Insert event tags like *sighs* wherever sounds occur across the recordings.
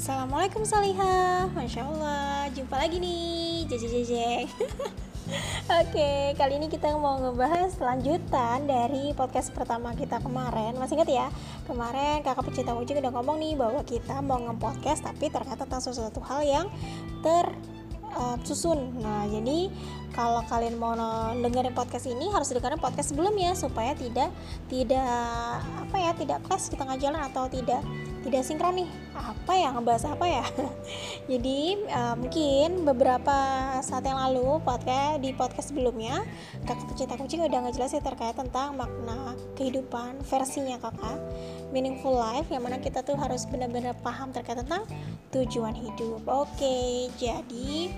Assalamualaikum Salihah. Masya Allah Jumpa lagi nih. Jeje jeje *laughs* Oke, kali ini kita mau ngebahas lanjutan dari podcast pertama kita kemarin. Masih ingat ya? Kemarin kakak pecinta kucing udah ngomong nih bahwa kita mau nge-podcast Tapi ternyata tentang sesuatu hal yang ter uh, susun. Nah, jadi kalau kalian mau dengerin podcast ini harus dengerin podcast sebelumnya supaya tidak tidak apa tidak kelas di tengah jalan atau tidak tidak sinkron nih. Apa ya? Ngebahas apa ya? *laughs* Jadi uh, mungkin beberapa saat yang lalu podcast di podcast sebelumnya kakak pecinta kucing udah ngejelasin terkait tentang makna kehidupan versinya kakak meaningful life yang mana kita tuh harus benar-benar paham terkait tentang tujuan hidup. Oke jadi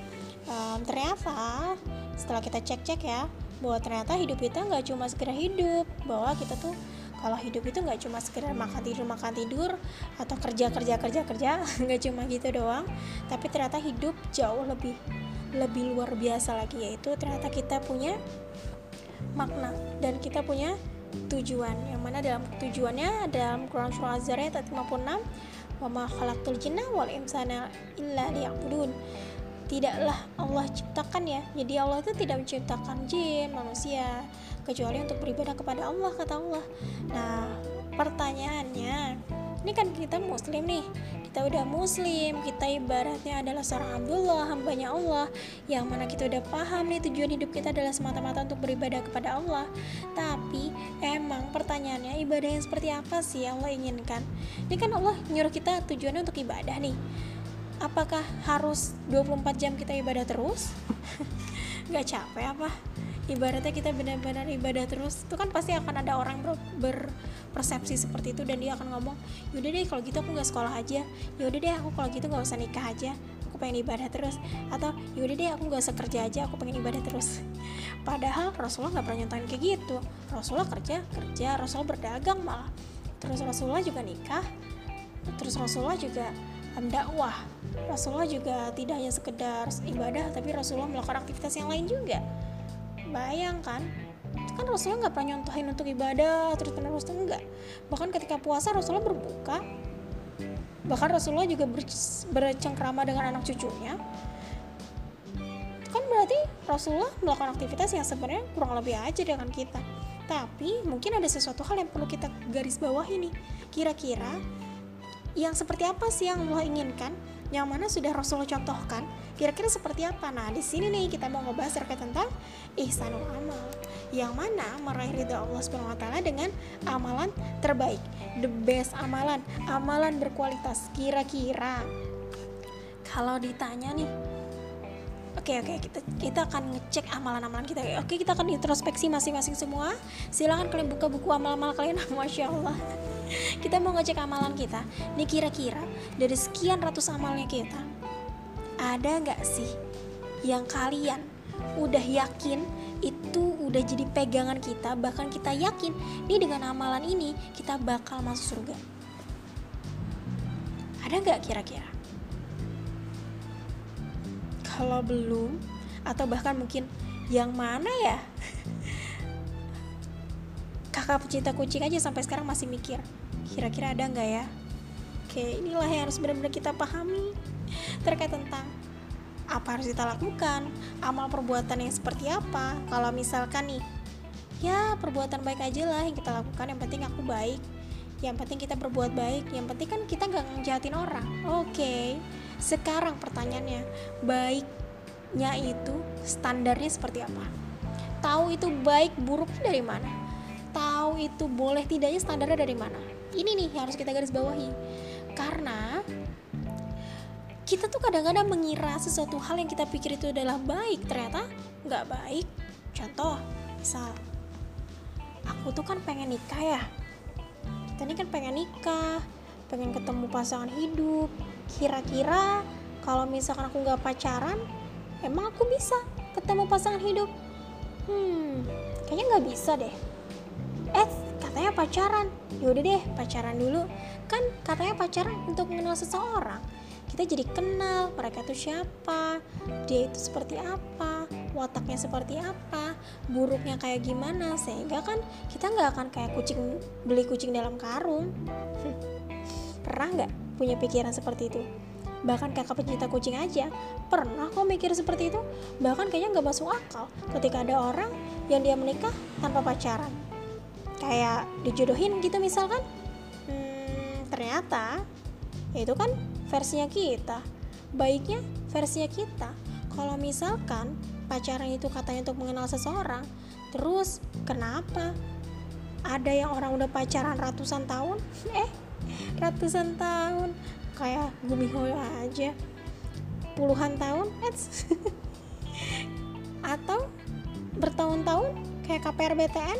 um, ternyata setelah kita cek-cek ya bahwa ternyata hidup kita nggak cuma segera hidup bahwa kita tuh kalau hidup itu nggak cuma sekedar makan tidur makan tidur atau kerja kerja kerja kerja *laughs* nggak cuma gitu doang. Tapi ternyata hidup jauh lebih lebih luar biasa lagi yaitu ternyata kita punya makna dan kita punya tujuan. Yang mana dalam tujuannya dalam Quran surah Az-Zariyat ayat 56 wa ma khalaqtul jinna wal insana illa liya'budun. Tidaklah Allah ciptakan ya. Jadi Allah itu tidak menciptakan jin manusia kecuali untuk beribadah kepada Allah kata Allah. Nah pertanyaannya ini kan kita muslim nih. Kita udah muslim kita ibaratnya adalah seorang Abdullah hambanya Allah. Yang mana kita udah paham nih tujuan hidup kita adalah semata-mata untuk beribadah kepada Allah. Tapi emang pertanyaannya ibadah yang seperti apa sih yang Allah inginkan? Ini kan Allah nyuruh kita tujuannya untuk ibadah nih. Apakah harus 24 jam kita ibadah terus? *laughs* Gak capek apa? Ibaratnya kita benar-benar ibadah terus itu kan pasti akan ada orang ber, berpersepsi seperti itu dan dia akan ngomong yaudah deh kalau gitu aku nggak sekolah aja. Yaudah deh aku kalau gitu nggak usah nikah aja. Aku pengen ibadah terus. Atau yaudah deh aku nggak usah kerja aja aku pengen ibadah terus. *laughs* Padahal Rasulullah nggak pernah nyontohin kayak gitu. Rasulullah kerja kerja Rasulullah berdagang malah. Terus Rasulullah juga nikah. Terus Rasulullah juga dakwah Rasulullah juga tidak hanya sekedar ibadah tapi Rasulullah melakukan aktivitas yang lain juga bayangkan kan? Rasulullah nggak pernah nyontohin untuk ibadah terus menerus enggak. Bahkan ketika puasa Rasulullah berbuka. Bahkan Rasulullah juga ber, bercengkrama dengan anak cucunya. Kan berarti Rasulullah melakukan aktivitas yang sebenarnya kurang lebih aja dengan kita. Tapi mungkin ada sesuatu hal yang perlu kita garis bawah ini kira-kira yang seperti apa sih yang Allah inginkan yang mana sudah Rasulullah contohkan kira-kira seperti apa nah di sini nih kita mau ngebahas terkait tentang ihsanul amal yang mana meraih ridha Allah Subhanahu wa taala dengan amalan terbaik the best amalan amalan berkualitas kira-kira kalau ditanya nih Oke oke kita kita akan ngecek amalan-amalan kita. Oke kita akan introspeksi masing-masing semua. Silahkan kalian buka buku amal-amal kalian. *laughs* Masya Allah. Kita mau ngecek amalan kita. Nih kira-kira dari sekian ratus amalnya kita ada nggak sih yang kalian udah yakin itu udah jadi pegangan kita bahkan kita yakin nih dengan amalan ini kita bakal masuk surga ada nggak kira-kira kalau belum atau bahkan mungkin yang mana ya kakak pecinta kucing aja sampai sekarang masih mikir kira-kira ada nggak ya oke inilah yang harus benar-benar kita pahami terkait tentang apa harus kita lakukan, amal perbuatan yang seperti apa. Kalau misalkan nih, ya perbuatan baik aja lah yang kita lakukan, yang penting aku baik, yang penting kita berbuat baik, yang penting kan kita nggak ngejahatin orang. Oke, sekarang pertanyaannya, baiknya itu standarnya seperti apa? Tahu itu baik buruknya dari mana? Tahu itu boleh tidaknya standarnya dari mana? Ini nih harus kita garis bawahi. Karena kita tuh kadang-kadang mengira sesuatu hal yang kita pikir itu adalah baik ternyata nggak baik. Contoh misal aku tuh kan pengen nikah ya. Kita ini kan pengen nikah pengen ketemu pasangan hidup. Kira-kira kalau misalkan aku nggak pacaran emang aku bisa ketemu pasangan hidup? Hmm kayaknya nggak bisa deh eh katanya pacaran. Yaudah deh pacaran dulu. Kan katanya pacaran untuk mengenal seseorang. Kita jadi kenal mereka itu siapa dia itu seperti apa wataknya seperti apa buruknya kayak gimana sehingga kan kita nggak akan kayak kucing beli kucing dalam karung. *laughs* Pernah nggak punya pikiran seperti itu? Bahkan kakak pencinta kucing aja. Pernah kok mikir seperti itu? Bahkan kayaknya nggak masuk akal ketika ada orang yang dia menikah tanpa pacaran kayak dijodohin gitu misalkan. Hmm, ternyata ya itu kan versinya kita. Baiknya versinya kita. Kalau misalkan pacaran itu katanya untuk mengenal seseorang terus kenapa ada yang orang udah pacaran ratusan tahun? *laughs* Eh ratusan tahun. Kayak Gumiho aja. Puluhan tahun *laughs* atau bertahun-tahun kayak KPR BTN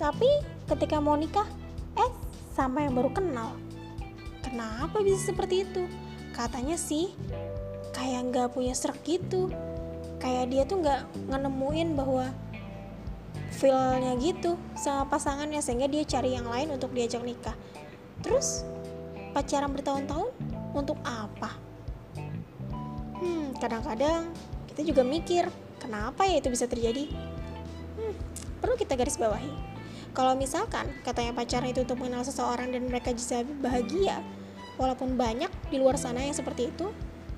tapi ketika mau nikah eh sama yang baru kenal. Kenapa bisa seperti itu? Katanya sih kayak nggak punya serak gitu. Kayak dia tuh nggak ngenemuin bahwa feelnya gitu sama pasangannya sehingga dia cari yang lain untuk diajak nikah. Terus pacaran bertahun-tahun untuk apa? Hmm kadang-kadang kita juga mikir kenapa ya itu bisa terjadi? Hmm, perlu kita garis bawahi kalau misalkan katanya pacaran itu untuk mengenal seseorang dan mereka bisa bahagia walaupun banyak di luar sana yang seperti itu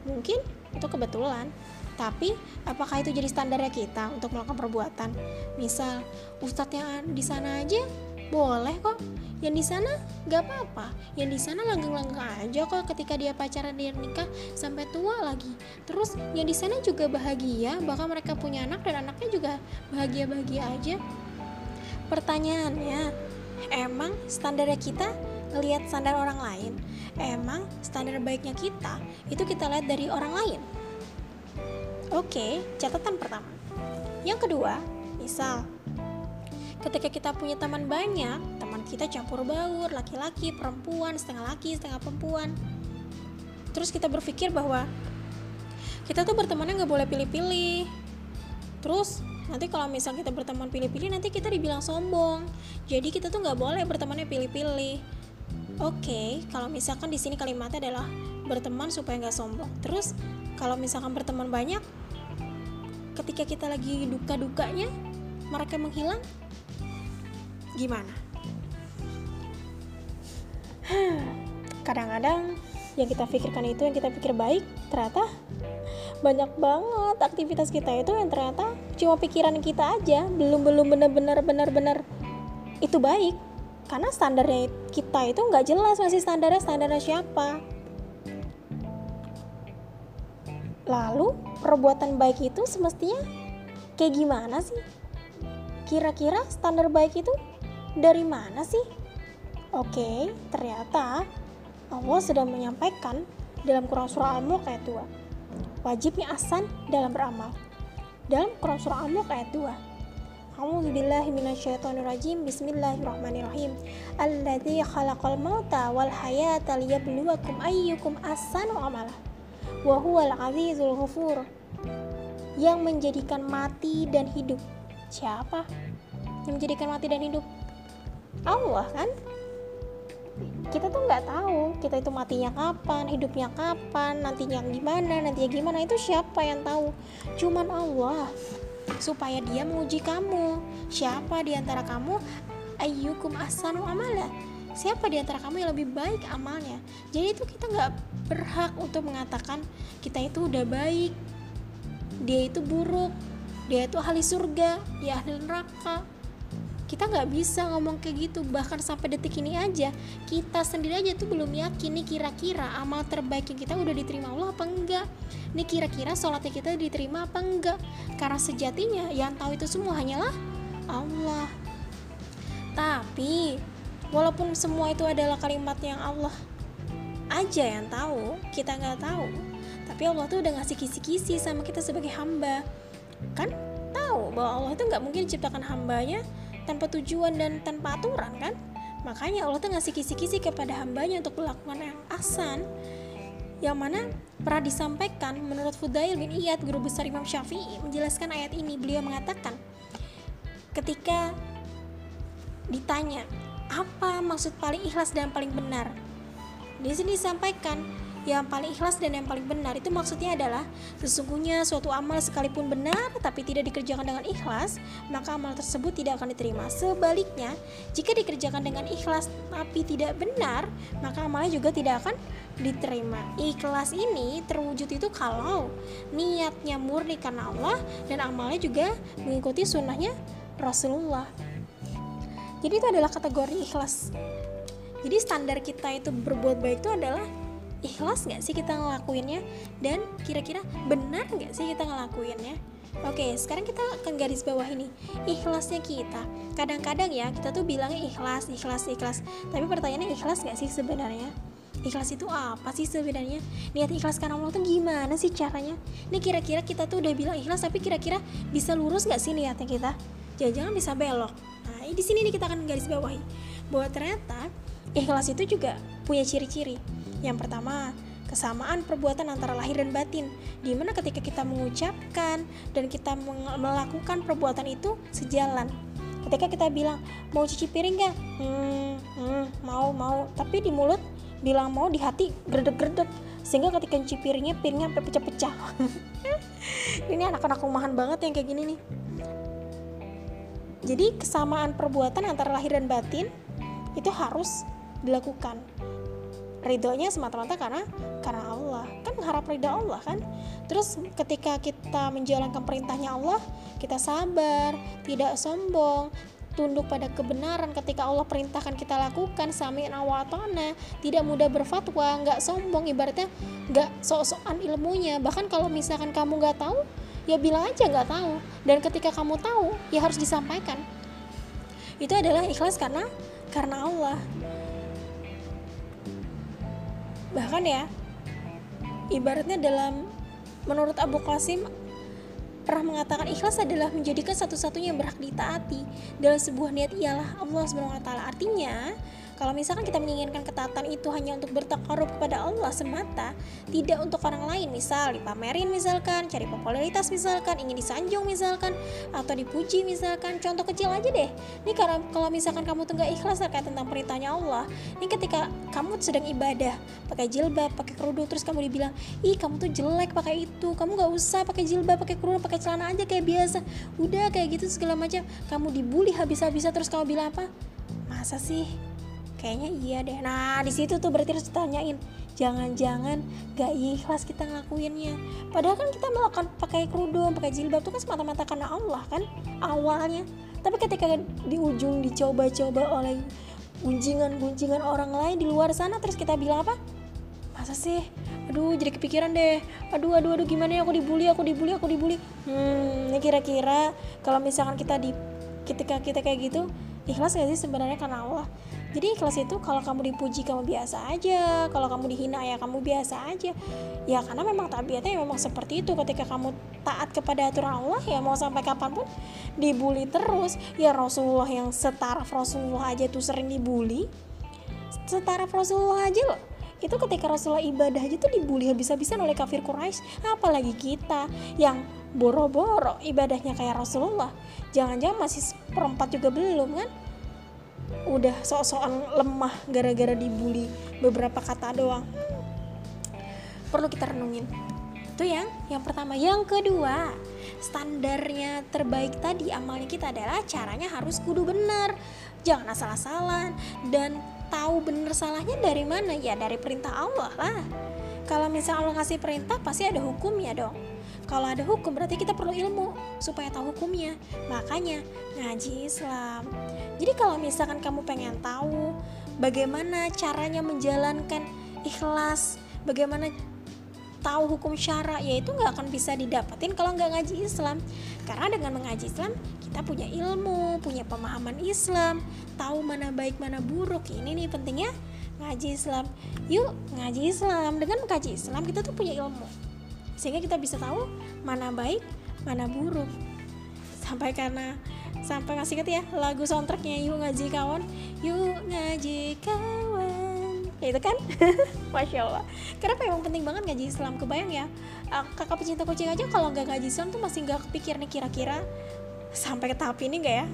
mungkin itu kebetulan. Tapi apakah itu jadi standarnya kita untuk melakukan perbuatan? Misal ustadz yang di sana aja boleh kok. Yang di sana nggak apa-apa. Yang di sana langgeng-langgeng aja kok ketika dia pacaran dia nikah sampai tua lagi. Terus yang di sana juga bahagia bahkan mereka punya anak dan anaknya juga bahagia-bahagia aja pertanyaannya emang standarnya kita ngelihat standar orang lain? Emang standar baiknya kita itu kita lihat dari orang lain? Oke catatan pertama. Yang kedua misal ketika kita punya teman banyak teman kita campur baur laki-laki perempuan setengah laki setengah perempuan. Terus kita berpikir bahwa kita tuh bertemannya nggak boleh pilih-pilih. Terus nanti kalau misal kita berteman pilih-pilih nanti kita dibilang sombong. Jadi kita tuh nggak boleh bertemannya pilih-pilih. Oke kalau misalkan di sini kalimatnya adalah berteman supaya nggak sombong. Terus kalau misalkan berteman banyak ketika kita lagi duka-dukanya mereka menghilang gimana? *sighs* Kadang-kadang yang kita pikirkan itu yang kita pikir baik, ternyata banyak banget aktivitas kita itu yang ternyata cuma pikiran kita aja, belum belum benar-benar benar-benar itu baik. Karena standarnya kita itu nggak jelas masih standarnya standarnya siapa. Lalu perbuatan baik itu semestinya kayak gimana sih? Kira-kira standar baik itu dari mana sih? Oke, ternyata Allah sudah menyampaikan dalam Quran Surah Al-Mulk ayat 2. Wajibnya asan dalam beramal. Dalam Quran Surah Al-Mulk ayat 2. A'udzu billahi minasyaitonir rajim. Bismillahirrahmanirrahim. Alladzi khalaqal mauta wal hayata liyabluwakum ayyukum ahsanu amala. Wa huwal azizul ghafur. Yang menjadikan mati dan hidup. Siapa? Yang menjadikan mati dan hidup? Allah kan kita tuh nggak tahu kita itu matinya kapan hidupnya kapan nantinya gimana nantinya gimana itu siapa yang tahu? Cuman Allah supaya dia menguji kamu. Siapa di antara kamu? Ayyukum asanu amala. Siapa di antara kamu yang lebih baik amalnya? Jadi itu kita nggak berhak untuk mengatakan kita itu udah baik dia itu buruk dia itu ahli surga dia ahli neraka kita nggak bisa ngomong kayak gitu. Bahkan sampai detik ini aja kita sendiri aja tuh belum yakin nih kira-kira amal terbaik yang kita udah diterima Allah apa enggak. Nih kira-kira sholatnya kita diterima apa enggak. Karena sejatinya yang tahu itu semua hanyalah Allah. Tapi walaupun semua itu adalah kalimat yang Allah aja yang tahu kita nggak tahu tapi Allah tuh udah ngasih kisi-kisi sama kita sebagai hamba. Kan tahu bahwa Allah itu nggak mungkin ciptakan hambanya tanpa tujuan dan tanpa aturan kan? Makanya Allah tuh ngasih kisi-kisi kepada hambanya untuk melakukan yang asan yang mana pernah disampaikan menurut Fudail bin Iyad guru besar Imam Syafi'i menjelaskan ayat ini. Beliau mengatakan ketika ditanya apa maksud paling ikhlas dan paling benar? Di sini disampaikan yang paling ikhlas dan yang paling benar. Itu maksudnya adalah sesungguhnya suatu amal sekalipun benar tapi tidak dikerjakan dengan ikhlas maka amal tersebut tidak akan diterima. Sebaliknya jika dikerjakan dengan ikhlas tapi tidak benar maka amalnya juga tidak akan diterima. Ikhlas ini terwujud itu kalau niatnya murni karena Allah dan amalnya juga mengikuti sunnahnya Rasulullah. Jadi itu adalah kategori ikhlas. Jadi standar kita itu berbuat baik itu adalah ikhlas nggak sih kita ngelakuinnya dan kira-kira benar nggak sih kita ngelakuinnya Oke, sekarang kita akan garis bawah ini Ikhlasnya kita Kadang-kadang ya, kita tuh bilangnya ikhlas, ikhlas, ikhlas Tapi pertanyaannya ikhlas nggak sih sebenarnya? Ikhlas itu apa sih sebenarnya? Niat ikhlas karena Allah tuh gimana sih caranya? Ini kira-kira kita tuh udah bilang ikhlas Tapi kira-kira bisa lurus nggak sih niatnya kita? Jangan-jangan bisa belok Nah, di sini nih kita akan garis bawahi Bahwa ternyata ikhlas itu juga punya ciri-ciri yang pertama, kesamaan perbuatan antara lahir dan batin, di mana ketika kita mengucapkan dan kita melakukan perbuatan itu sejalan. Ketika kita bilang mau cuci piring gak? Hmm, hmm, mau mau, tapi di mulut bilang mau di hati gredek-gredek sehingga ketika cuci piringnya piringnya sampai pecah-pecah. *laughs* ini anak-anak rumahan banget yang kayak gini nih. Jadi kesamaan perbuatan antara lahir dan batin itu harus dilakukan ridhonya semata-mata karena karena Allah. Kan mengharap ridho Allah kan? Terus ketika kita menjalankan perintahnya Allah kita sabar tidak sombong tunduk pada kebenaran ketika Allah perintahkan kita lakukan sami awatona tidak mudah berfatwa nggak sombong ibaratnya nggak sok-sokan ilmunya. Bahkan kalau misalkan kamu nggak tahu ya bilang aja nggak tahu. Dan ketika kamu tahu ya harus disampaikan. Itu adalah ikhlas karena karena Allah bahkan ya ibaratnya dalam menurut Abu Qasim pernah mengatakan ikhlas adalah menjadikan satu-satunya yang berhak ditaati dalam sebuah niat ialah Allah taala. Artinya, kalau misalkan kita menginginkan ketaatan itu hanya untuk bertakarub kepada Allah semata, tidak untuk orang lain, misal dipamerin misalkan, cari popularitas misalkan, ingin disanjung misalkan, atau dipuji misalkan, contoh kecil aja deh. Ini karena kalau misalkan kamu tuh nggak ikhlas terkait tentang perintahnya Allah, ini ketika kamu sedang ibadah, pakai jilbab, pakai kerudung, terus kamu dibilang, ih kamu tuh jelek pakai itu, kamu nggak usah pakai jilbab, pakai kerudung, pakai celana aja kayak biasa, udah kayak gitu segala macam, kamu dibully habis-habisan terus kamu bilang apa? Masa sih kayaknya iya deh. Nah di situ tuh berarti harus ditanyain jangan-jangan gak ikhlas kita ngelakuinnya? Padahal kan kita melakukan pakai kerudung pakai jilbab itu kan semata-mata karena Allah kan awalnya. Tapi ketika di ujung dicoba-coba oleh gunjingan-gunjingan orang lain di luar sana terus kita bilang apa? Masa sih? Aduh jadi kepikiran deh. Aduh aduh aduh gimana ya? Aku dibully aku dibully aku dibully. Hmm ini kira-kira kalau misalkan kita di ketika kita kayak gitu ikhlas gak sih sebenarnya karena Allah? Jadi ikhlas itu kalau kamu dipuji kamu biasa aja. Kalau kamu dihina ya kamu biasa aja. Ya karena memang tabiatnya memang seperti itu. Ketika kamu taat kepada aturan Allah ya mau sampai kapan pun dibully terus. Ya Rasulullah yang setara Rasulullah aja tuh sering dibully. Setara Rasulullah aja loh itu ketika Rasulullah ibadah aja tuh dibully habis-habisan oleh kafir Quraisy. Apalagi kita yang boro-boro ibadahnya kayak Rasulullah. Jangan-jangan masih perempat juga belum kan? Udah sok-sokan lemah gara-gara dibully beberapa kata doang. Perlu kita renungin. Itu yang yang pertama. Yang kedua standarnya terbaik tadi amalnya kita adalah caranya harus kudu benar. Jangan asal-asalan. Dan tahu benar salahnya dari mana? Ya dari perintah Allah lah. Kalau misalnya Allah ngasih perintah pasti ada hukumnya dong. Kalau ada hukum berarti kita perlu ilmu supaya tahu hukumnya. Makanya ngaji Islam. Jadi kalau misalkan kamu pengen tahu bagaimana caranya menjalankan ikhlas bagaimana tahu hukum syara ya itu nggak akan bisa didapetin kalau nggak ngaji Islam. Karena dengan mengaji Islam kita punya ilmu punya pemahaman Islam tahu mana baik mana buruk. Ini nih pentingnya ngaji Islam. Yuk ngaji Islam. Dengan mengkaji Islam kita tuh punya ilmu. Sehingga kita bisa tahu mana baik mana buruk. Sampai karena sampai inget ya lagu soundtracknya yuk ngaji kawan. Yuk ngaji kawan ya itu kan? *laughs* Masya allah. Kenapa emang penting banget ngaji Islam? Kebayang ya kakak pecinta kucing aja kalau nggak ngaji Islam tuh masih nggak kepikir nih kira-kira sampai ke tahap ini nggak ya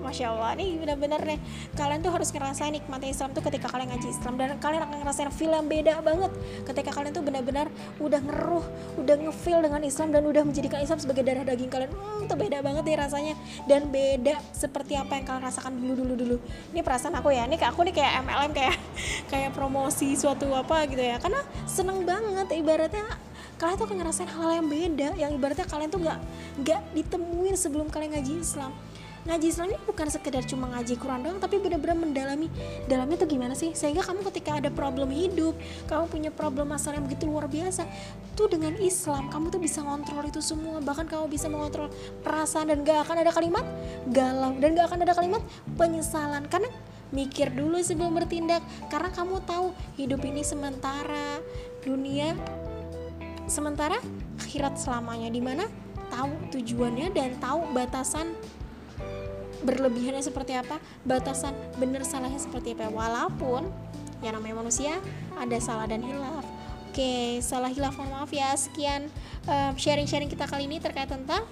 masya Allah. Nih bener-bener nih kalian tuh harus ngerasain nikmatnya Islam tuh ketika kalian ngaji Islam. Dan kalian akan ngerasain feel yang beda banget ketika kalian tuh benar-benar udah ngeruh udah ngefeel dengan Islam dan udah menjadikan Islam sebagai darah daging kalian. Hmm, tuh beda banget nih rasanya. Dan beda seperti apa yang kalian rasakan dulu dulu dulu ini perasaan aku ya. Ini kayak aku nih kayak MLM kayak kayak promosi suatu apa gitu ya. Karena seneng banget ibaratnya kalian tuh akan ngerasain hal-hal yang beda yang ibaratnya kalian tuh nggak nggak ditemuin sebelum kalian ngaji Islam ngaji Islam ini bukan sekedar cuma ngaji Quran doang tapi benar-benar mendalami. Dalamnya tuh gimana sih? Sehingga kamu ketika ada problem hidup kamu punya problem masalah yang begitu luar biasa tuh dengan Islam kamu tuh bisa ngontrol itu semua. Bahkan kamu bisa mengontrol perasaan dan gak akan ada kalimat galau. Dan gak akan ada kalimat penyesalan. Karena mikir dulu sebelum bertindak. Karena kamu tahu hidup ini sementara dunia sementara akhirat selamanya. Di mana tahu tujuannya dan tahu batasan berlebihannya seperti apa batasan benar salahnya seperti apa. Walaupun yang namanya manusia ada salah dan hilaf oke salah hilaf mohon maaf ya. Sekian sharing-sharing uh, kita kali ini terkait tentang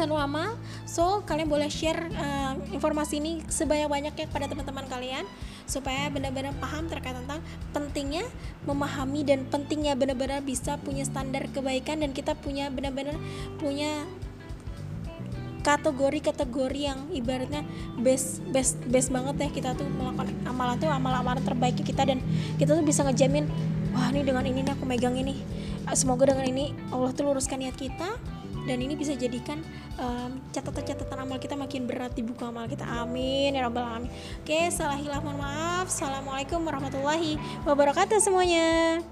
amal so kalian boleh share uh, informasi ini sebanyak-banyaknya kepada teman-teman kalian supaya benar-benar paham terkait tentang pentingnya memahami dan pentingnya benar-benar bisa punya standar kebaikan dan kita punya benar-benar punya kategori-kategori yang ibaratnya best best best banget ya kita tuh melakukan amalan tuh amal-amalan terbaik kita. Dan kita tuh bisa ngejamin wah ini dengan ini nih aku megang ini. Semoga dengan ini Allah tuh luruskan niat kita. Dan ini bisa jadikan um, catatan-catatan amal kita makin berat di buku amal kita. Amin ya rabbal alamin. Oke salah hilaf maaf. Assalamualaikum warahmatullahi wabarakatuh semuanya